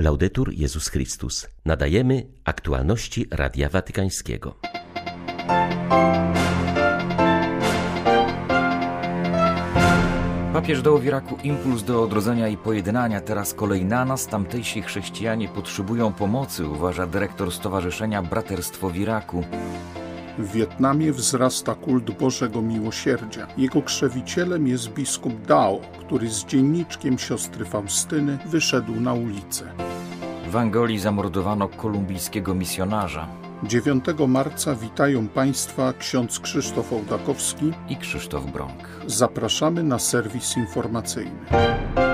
Laudetur Jezus Chrystus. Nadajemy aktualności Radia Watykańskiego. Papież dał w Iraku impuls do odrodzenia i pojednania. Teraz kolej na nas. Tamtejsi chrześcijanie potrzebują pomocy, uważa dyrektor Stowarzyszenia Braterstwo w Iraku. W Wietnamie wzrasta kult Bożego Miłosierdzia. Jego krzewicielem jest biskup Dao, który z dzienniczkiem siostry Faustyny wyszedł na ulicę. W Angolii zamordowano kolumbijskiego misjonarza 9 marca witają Państwa ksiądz Krzysztof Ołdakowski i Krzysztof Brąk. Zapraszamy na serwis informacyjny.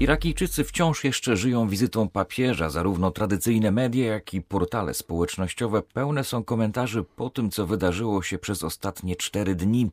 Irakijczycy wciąż jeszcze żyją wizytą papieża. Zarówno tradycyjne media, jak i portale społecznościowe pełne są komentarzy po tym, co wydarzyło się przez ostatnie cztery dni.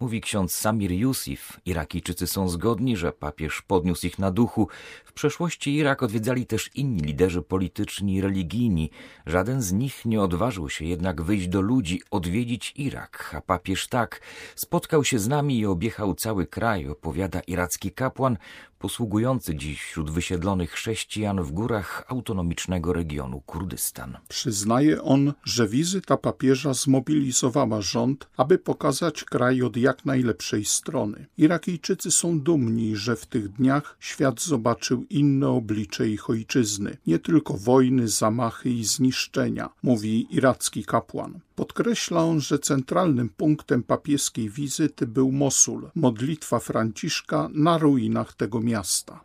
Mówi ksiądz Samir Yusuf. Irakijczycy są zgodni, że papież podniósł ich na duchu. W przeszłości Irak odwiedzali też inni liderzy polityczni i religijni. Żaden z nich nie odważył się jednak wyjść do ludzi, odwiedzić Irak, a papież tak. Spotkał się z nami i objechał cały kraj, opowiada iracki kapłan, posługujący dziś wśród wysiedlonych chrześcijan w górach autonomicznego regionu Kurdystan. Przyznaje on, że wizyta papieża zmobilizowała rząd, aby pokazać kraj od jak najlepszej strony. Irakijczycy są dumni, że w tych dniach świat zobaczył inne oblicze ich ojczyzny, nie tylko wojny, zamachy i zniszczenia, mówi iracki kapłan. Podkreśla on, że centralnym punktem papieskiej wizyty był Mosul, modlitwa Franciszka na ruinach tego miasta.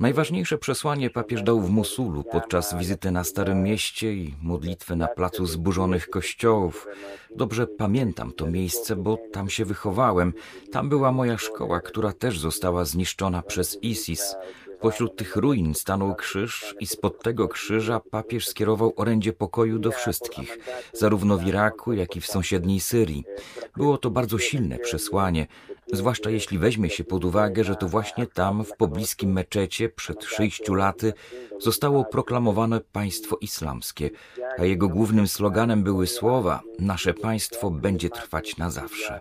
Najważniejsze przesłanie papież dał w Mosulu podczas wizyty na Starym Mieście i modlitwy na placu zburzonych kościołów. Dobrze pamiętam to miejsce, bo tam się wychowałem. Tam była moja szkoła, która też została zniszczona przez ISIS. Pośród tych ruin stanął krzyż i spod tego krzyża papież skierował orędzie pokoju do wszystkich, zarówno w Iraku, jak i w sąsiedniej Syrii. Było to bardzo silne przesłanie, zwłaszcza jeśli weźmie się pod uwagę, że to właśnie tam, w pobliskim meczecie, przed sześciu laty, zostało proklamowane państwo islamskie, a jego głównym sloganem były słowa: Nasze państwo będzie trwać na zawsze.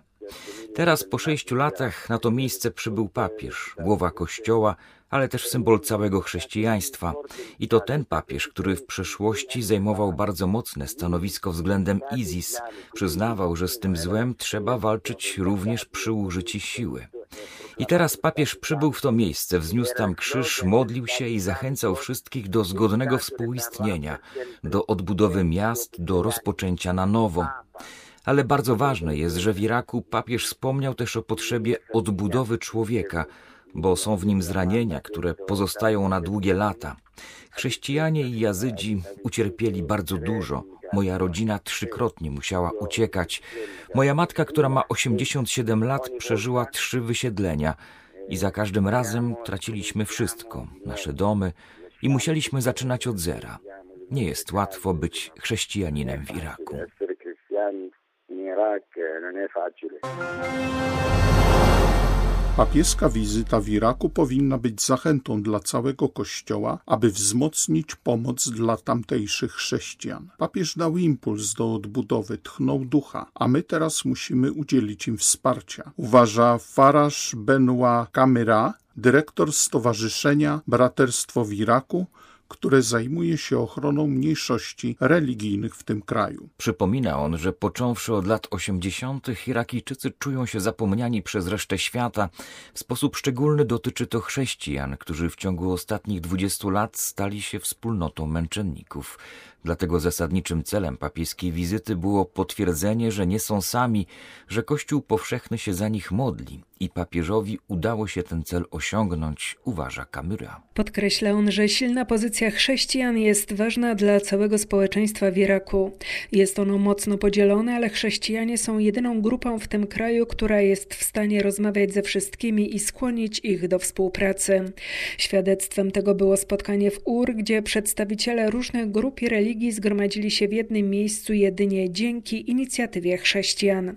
Teraz po sześciu latach na to miejsce przybył papież, głowa kościoła, ale też symbol całego chrześcijaństwa. I to ten papież, który w przeszłości zajmował bardzo mocne stanowisko względem ISIS, przyznawał, że z tym złem trzeba walczyć również przy użyciu siły. I teraz papież przybył w to miejsce, wzniósł tam krzyż, modlił się i zachęcał wszystkich do zgodnego współistnienia, do odbudowy miast, do rozpoczęcia na nowo. Ale bardzo ważne jest, że w Iraku papież wspomniał też o potrzebie odbudowy człowieka, bo są w nim zranienia, które pozostają na długie lata. Chrześcijanie i jazydzi ucierpieli bardzo dużo. Moja rodzina trzykrotnie musiała uciekać. Moja matka, która ma 87 lat, przeżyła trzy wysiedlenia i za każdym razem traciliśmy wszystko nasze domy i musieliśmy zaczynać od zera. Nie jest łatwo być chrześcijaninem w Iraku. Papieska wizyta w Iraku powinna być zachętą dla całego Kościoła, aby wzmocnić pomoc dla tamtejszych chrześcijan. Papież dał impuls do odbudowy, tchnął ducha, a my teraz musimy udzielić im wsparcia. Uważa Faraż Benua Kamera, dyrektor Stowarzyszenia Braterstwo w Iraku, które zajmuje się ochroną mniejszości religijnych w tym kraju. Przypomina on, że począwszy od lat 80. Irakijczycy czują się zapomniani przez resztę świata. W sposób szczególny dotyczy to chrześcijan, którzy w ciągu ostatnich 20 lat stali się wspólnotą męczenników. Dlatego zasadniczym celem papieskiej wizyty było potwierdzenie, że nie są sami, że Kościół powszechny się za nich modli i papieżowi udało się ten cel osiągnąć, uważa Kamyra. Podkreśla on, że silna pozycja chrześcijan jest ważna dla całego społeczeństwa w Iraku. Jest ono mocno podzielone, ale chrześcijanie są jedyną grupą w tym kraju, która jest w stanie rozmawiać ze wszystkimi i skłonić ich do współpracy. Świadectwem tego było spotkanie w Ur, gdzie przedstawiciele różnych grup i religii religii zgromadzili się w jednym miejscu jedynie dzięki inicjatywie chrześcijan.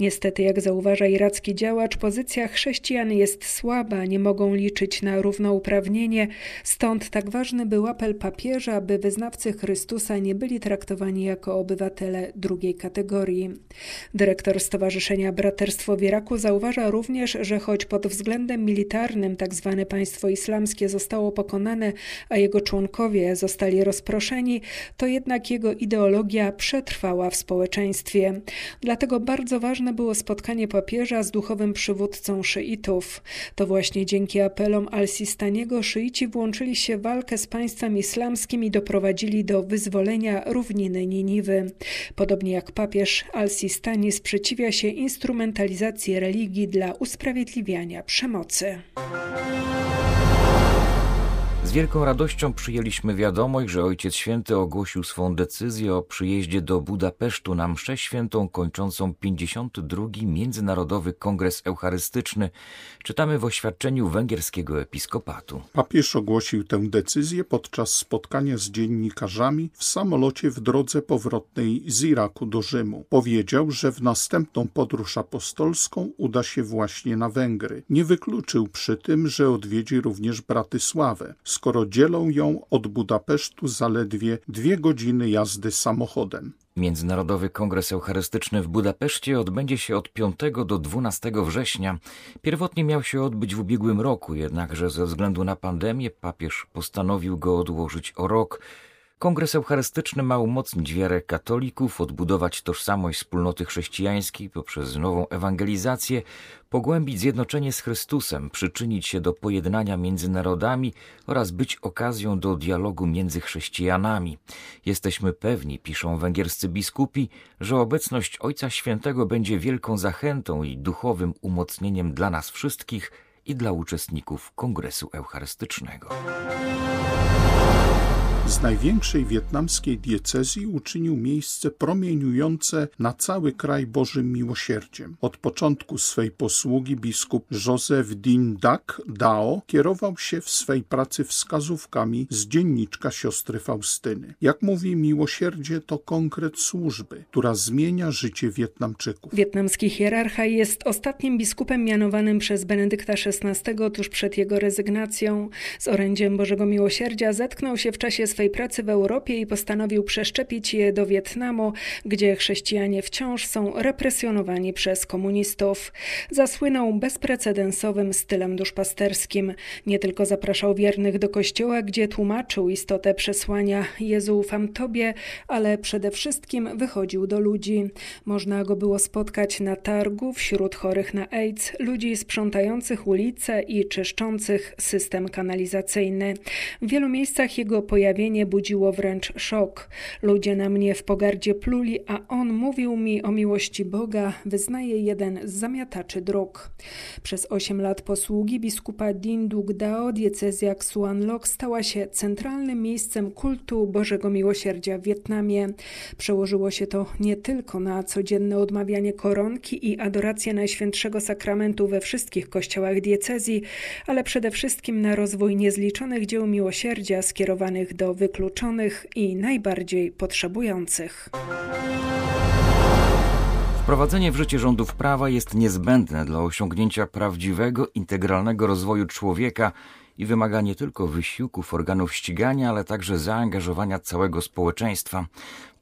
Niestety, jak zauważa iracki działacz, pozycja chrześcijan jest słaba, nie mogą liczyć na równouprawnienie, stąd tak ważny był apel papieża, by wyznawcy Chrystusa nie byli traktowani jako obywatele drugiej kategorii. Dyrektor Stowarzyszenia Braterstwo w Iraku zauważa również, że choć pod względem militarnym tzw. Tak państwo islamskie zostało pokonane, a jego członkowie zostali rozproszeni, to jednak jego ideologia przetrwała w społeczeństwie. Dlatego bardzo ważne było spotkanie papieża z duchowym przywódcą szyitów. To właśnie dzięki apelom al-Sistaniego szyici włączyli się w walkę z państwem islamskim i doprowadzili do wyzwolenia równiny Niniwy. Podobnie jak papież, al-Sistani sprzeciwia się instrumentalizacji religii dla usprawiedliwiania przemocy wielką radością przyjęliśmy wiadomość, że Ojciec Święty ogłosił swą decyzję o przyjeździe do Budapesztu na mszę świętą kończącą 52. Międzynarodowy Kongres Eucharystyczny. Czytamy w oświadczeniu węgierskiego episkopatu. Papież ogłosił tę decyzję podczas spotkania z dziennikarzami w samolocie w drodze powrotnej z Iraku do Rzymu. Powiedział, że w następną podróż apostolską uda się właśnie na Węgry. Nie wykluczył przy tym, że odwiedzi również Bratysławę, z skoro dzielą ją od Budapesztu zaledwie dwie godziny jazdy samochodem. Międzynarodowy Kongres Eucharystyczny w Budapeszcie odbędzie się od 5 do 12 września. Pierwotnie miał się odbyć w ubiegłym roku, jednakże ze względu na pandemię papież postanowił go odłożyć o rok. Kongres Eucharystyczny ma umocnić wiarę katolików, odbudować tożsamość wspólnoty chrześcijańskiej poprzez nową ewangelizację, pogłębić zjednoczenie z Chrystusem, przyczynić się do pojednania między narodami oraz być okazją do dialogu między chrześcijanami. Jesteśmy pewni, piszą węgierscy biskupi, że obecność Ojca Świętego będzie wielką zachętą i duchowym umocnieniem dla nas wszystkich i dla uczestników Kongresu Eucharystycznego. Z największej wietnamskiej diecezji uczynił miejsce promieniujące na cały kraj Bożym miłosierdziem. Od początku swej posługi biskup Józef Din Dak Dao kierował się w swej pracy wskazówkami z dzienniczka siostry Faustyny. Jak mówi, miłosierdzie to konkret służby, która zmienia życie Wietnamczyków. Wietnamski hierarcha jest ostatnim biskupem mianowanym przez Benedykta XVI tuż przed jego rezygnacją. Z orędziem Bożego Miłosierdzia zetknął się w czasie swej pracy w Europie i postanowił przeszczepić je do Wietnamu, gdzie chrześcijanie wciąż są represjonowani przez komunistów. Zasłynął bezprecedensowym stylem duszpasterskim. Nie tylko zapraszał wiernych do kościoła, gdzie tłumaczył istotę przesłania Jezu ufam Tobie, ale przede wszystkim wychodził do ludzi. Można go było spotkać na targu wśród chorych na AIDS, ludzi sprzątających ulice i czyszczących system kanalizacyjny. W wielu miejscach jego pojawienie zdziwienie budziło wręcz szok. Ludzie na mnie w pogardzie pluli, a on mówił mi o miłości Boga, wyznaje jeden z zamiataczy dróg. Przez osiem lat posługi biskupa Dinduk Dao diecezja Lok stała się centralnym miejscem kultu Bożego Miłosierdzia w Wietnamie. Przełożyło się to nie tylko na codzienne odmawianie koronki i adorację Najświętszego Sakramentu we wszystkich kościołach diecezji, ale przede wszystkim na rozwój niezliczonych dzieł miłosierdzia skierowanych do wykluczonych i najbardziej potrzebujących. Wprowadzenie w życie rządów prawa jest niezbędne dla osiągnięcia prawdziwego, integralnego rozwoju człowieka i wymaga nie tylko wysiłków organów ścigania, ale także zaangażowania całego społeczeństwa,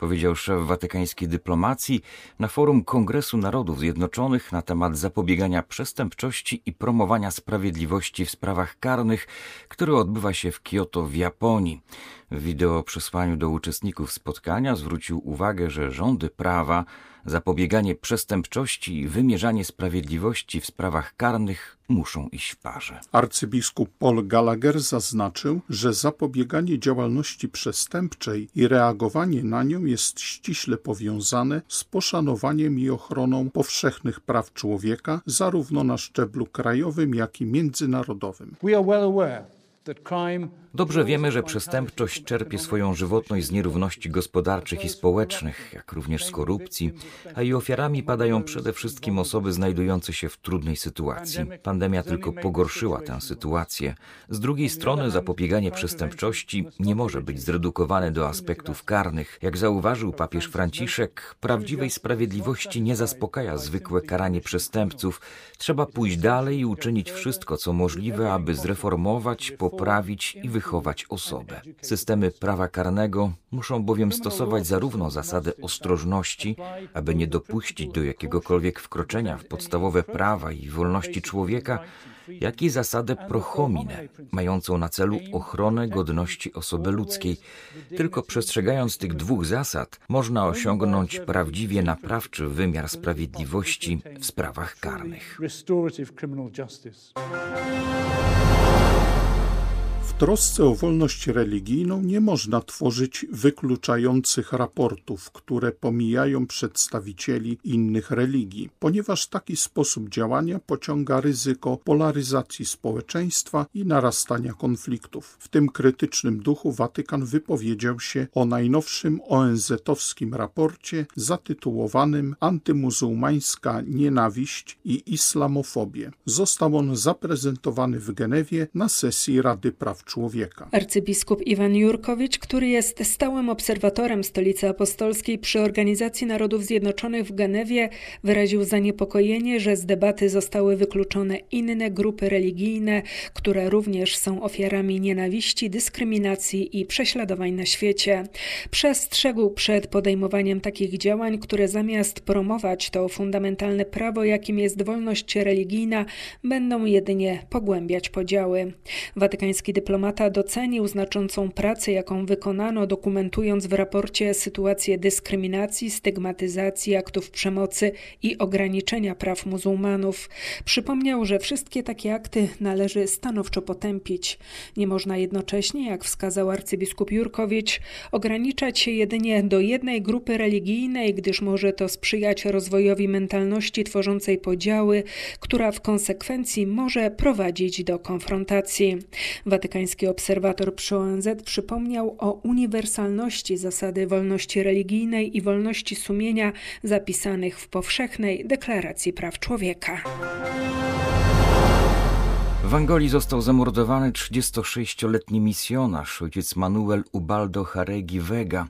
powiedział szef watykańskiej dyplomacji na forum Kongresu Narodów Zjednoczonych na temat zapobiegania przestępczości i promowania sprawiedliwości w sprawach karnych, który odbywa się w Kyoto w Japonii. W wideo przesłaniu do uczestników spotkania zwrócił uwagę, że rządy prawa zapobieganie przestępczości i wymierzanie sprawiedliwości w sprawach karnych muszą iść w parze. Arcybiskup Paul Gallagher zaznaczył, że zapobieganie działalności przestępczej i reagowanie na nią jest ściśle powiązane z poszanowaniem i ochroną powszechnych praw człowieka, zarówno na szczeblu krajowym, jak i międzynarodowym. Dobrze wiemy, że przestępczość czerpie swoją żywotność z nierówności gospodarczych i społecznych, jak również z korupcji, a jej ofiarami padają przede wszystkim osoby znajdujące się w trudnej sytuacji. Pandemia tylko pogorszyła tę sytuację. Z drugiej strony zapobieganie przestępczości nie może być zredukowane do aspektów karnych. Jak zauważył papież Franciszek, prawdziwej sprawiedliwości nie zaspokaja zwykłe karanie przestępców. Trzeba pójść dalej i uczynić wszystko, co możliwe, aby zreformować, poprawić i wychować osobę. Systemy prawa karnego muszą bowiem stosować zarówno zasady ostrożności, aby nie dopuścić do jakiegokolwiek wkroczenia w podstawowe prawa i wolności człowieka, jak i zasadę pro homine, mającą na celu ochronę godności osoby ludzkiej. Tylko przestrzegając tych dwóch zasad, można osiągnąć prawdziwie naprawczy wymiar sprawiedliwości w sprawach karnych trosce o wolność religijną nie można tworzyć wykluczających raportów, które pomijają przedstawicieli innych religii, ponieważ taki sposób działania pociąga ryzyko polaryzacji społeczeństwa i narastania konfliktów. W tym krytycznym duchu Watykan wypowiedział się o najnowszym ONZ-owskim raporcie zatytułowanym Antymuzułmańska nienawiść i islamofobie. Został on zaprezentowany w Genewie na sesji Rady Praw człowieka. Arcybiskup Iwan Jurkowicz, który jest stałym obserwatorem Stolicy Apostolskiej przy Organizacji Narodów Zjednoczonych w Genewie, wyraził zaniepokojenie, że z debaty zostały wykluczone inne grupy religijne, które również są ofiarami nienawiści, dyskryminacji i prześladowań na świecie. Przestrzegł przed podejmowaniem takich działań, które zamiast promować to fundamentalne prawo, jakim jest wolność religijna, będą jedynie pogłębiać podziały. Watykański dyplomat dyplomata docenił znaczącą pracę, jaką wykonano, dokumentując w raporcie sytuację dyskryminacji, stygmatyzacji, aktów przemocy i ograniczenia praw muzułmanów. Przypomniał, że wszystkie takie akty należy stanowczo potępić. Nie można jednocześnie, jak wskazał arcybiskup Jurkowicz, ograniczać się jedynie do jednej grupy religijnej, gdyż może to sprzyjać rozwojowi mentalności tworzącej podziały, która w konsekwencji może prowadzić do konfrontacji. Watykański Amerykański obserwator przy ONZ przypomniał o uniwersalności zasady wolności religijnej i wolności sumienia zapisanych w powszechnej deklaracji praw człowieka. W Angolii został zamordowany 36-letni misjonarz, ojciec Manuel Ubaldo Haregi Vega.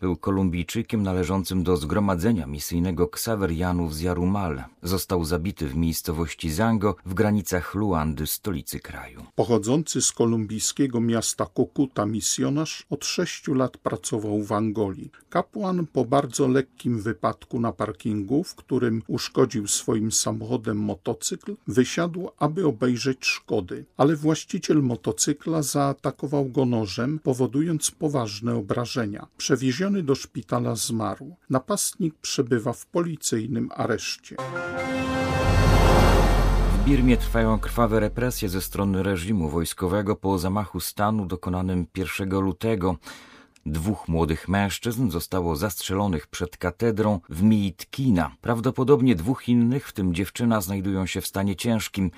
Był Kolumbijczykiem należącym do zgromadzenia misyjnego Ksawerianów z Jarumal. Został zabity w miejscowości Zango w granicach Luandy, stolicy kraju. Pochodzący z kolumbijskiego miasta Kokuta misjonarz od sześciu lat pracował w Angolii. Kapłan po bardzo lekkim wypadku na parkingu, w którym uszkodził swoim samochodem motocykl, wysiadł, aby obejrzeć szkody, ale właściciel motocykla zaatakował go nożem, powodując poważne obrażenia. Przewieziony przewieziony do szpitala zmarł. Napastnik przebywa w policyjnym areszcie. W Birmie trwają krwawe represje ze strony reżimu wojskowego po zamachu stanu dokonanym 1 lutego. Dwóch młodych mężczyzn zostało zastrzelonych przed katedrą w Miitkina. Prawdopodobnie dwóch innych, w tym dziewczyna, znajdują się w stanie ciężkim.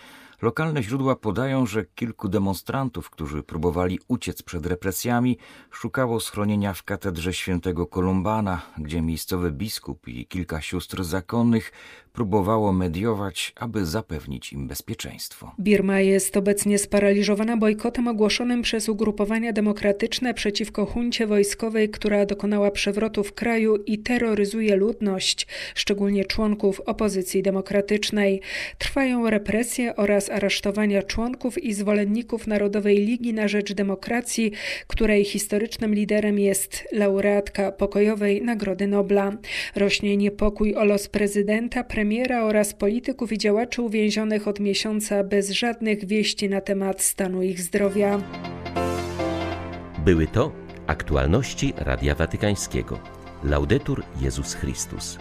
Lokalne źródła podają, że kilku demonstrantów, którzy próbowali uciec przed represjami, szukało schronienia w katedrze świętego Kolumbana, gdzie miejscowy biskup i kilka sióstr zakonnych próbowało mediować, aby zapewnić im bezpieczeństwo. Birma jest obecnie sparaliżowana bojkotem ogłoszonym przez ugrupowania demokratyczne przeciwko huncie wojskowej, która dokonała przewrotu w kraju i terroryzuje ludność, szczególnie członków opozycji demokratycznej. Trwają represje oraz aresztowania członków i zwolenników Narodowej Ligi na Rzecz Demokracji, której historycznym liderem jest laureatka pokojowej Nagrody Nobla. Rośnie niepokój o los prezydenta, premiera oraz polityków i działaczy uwięzionych od miesiąca bez żadnych wieści na temat stanu ich zdrowia. Były to aktualności Radia Watykańskiego. Laudetur Jezus Chrystus.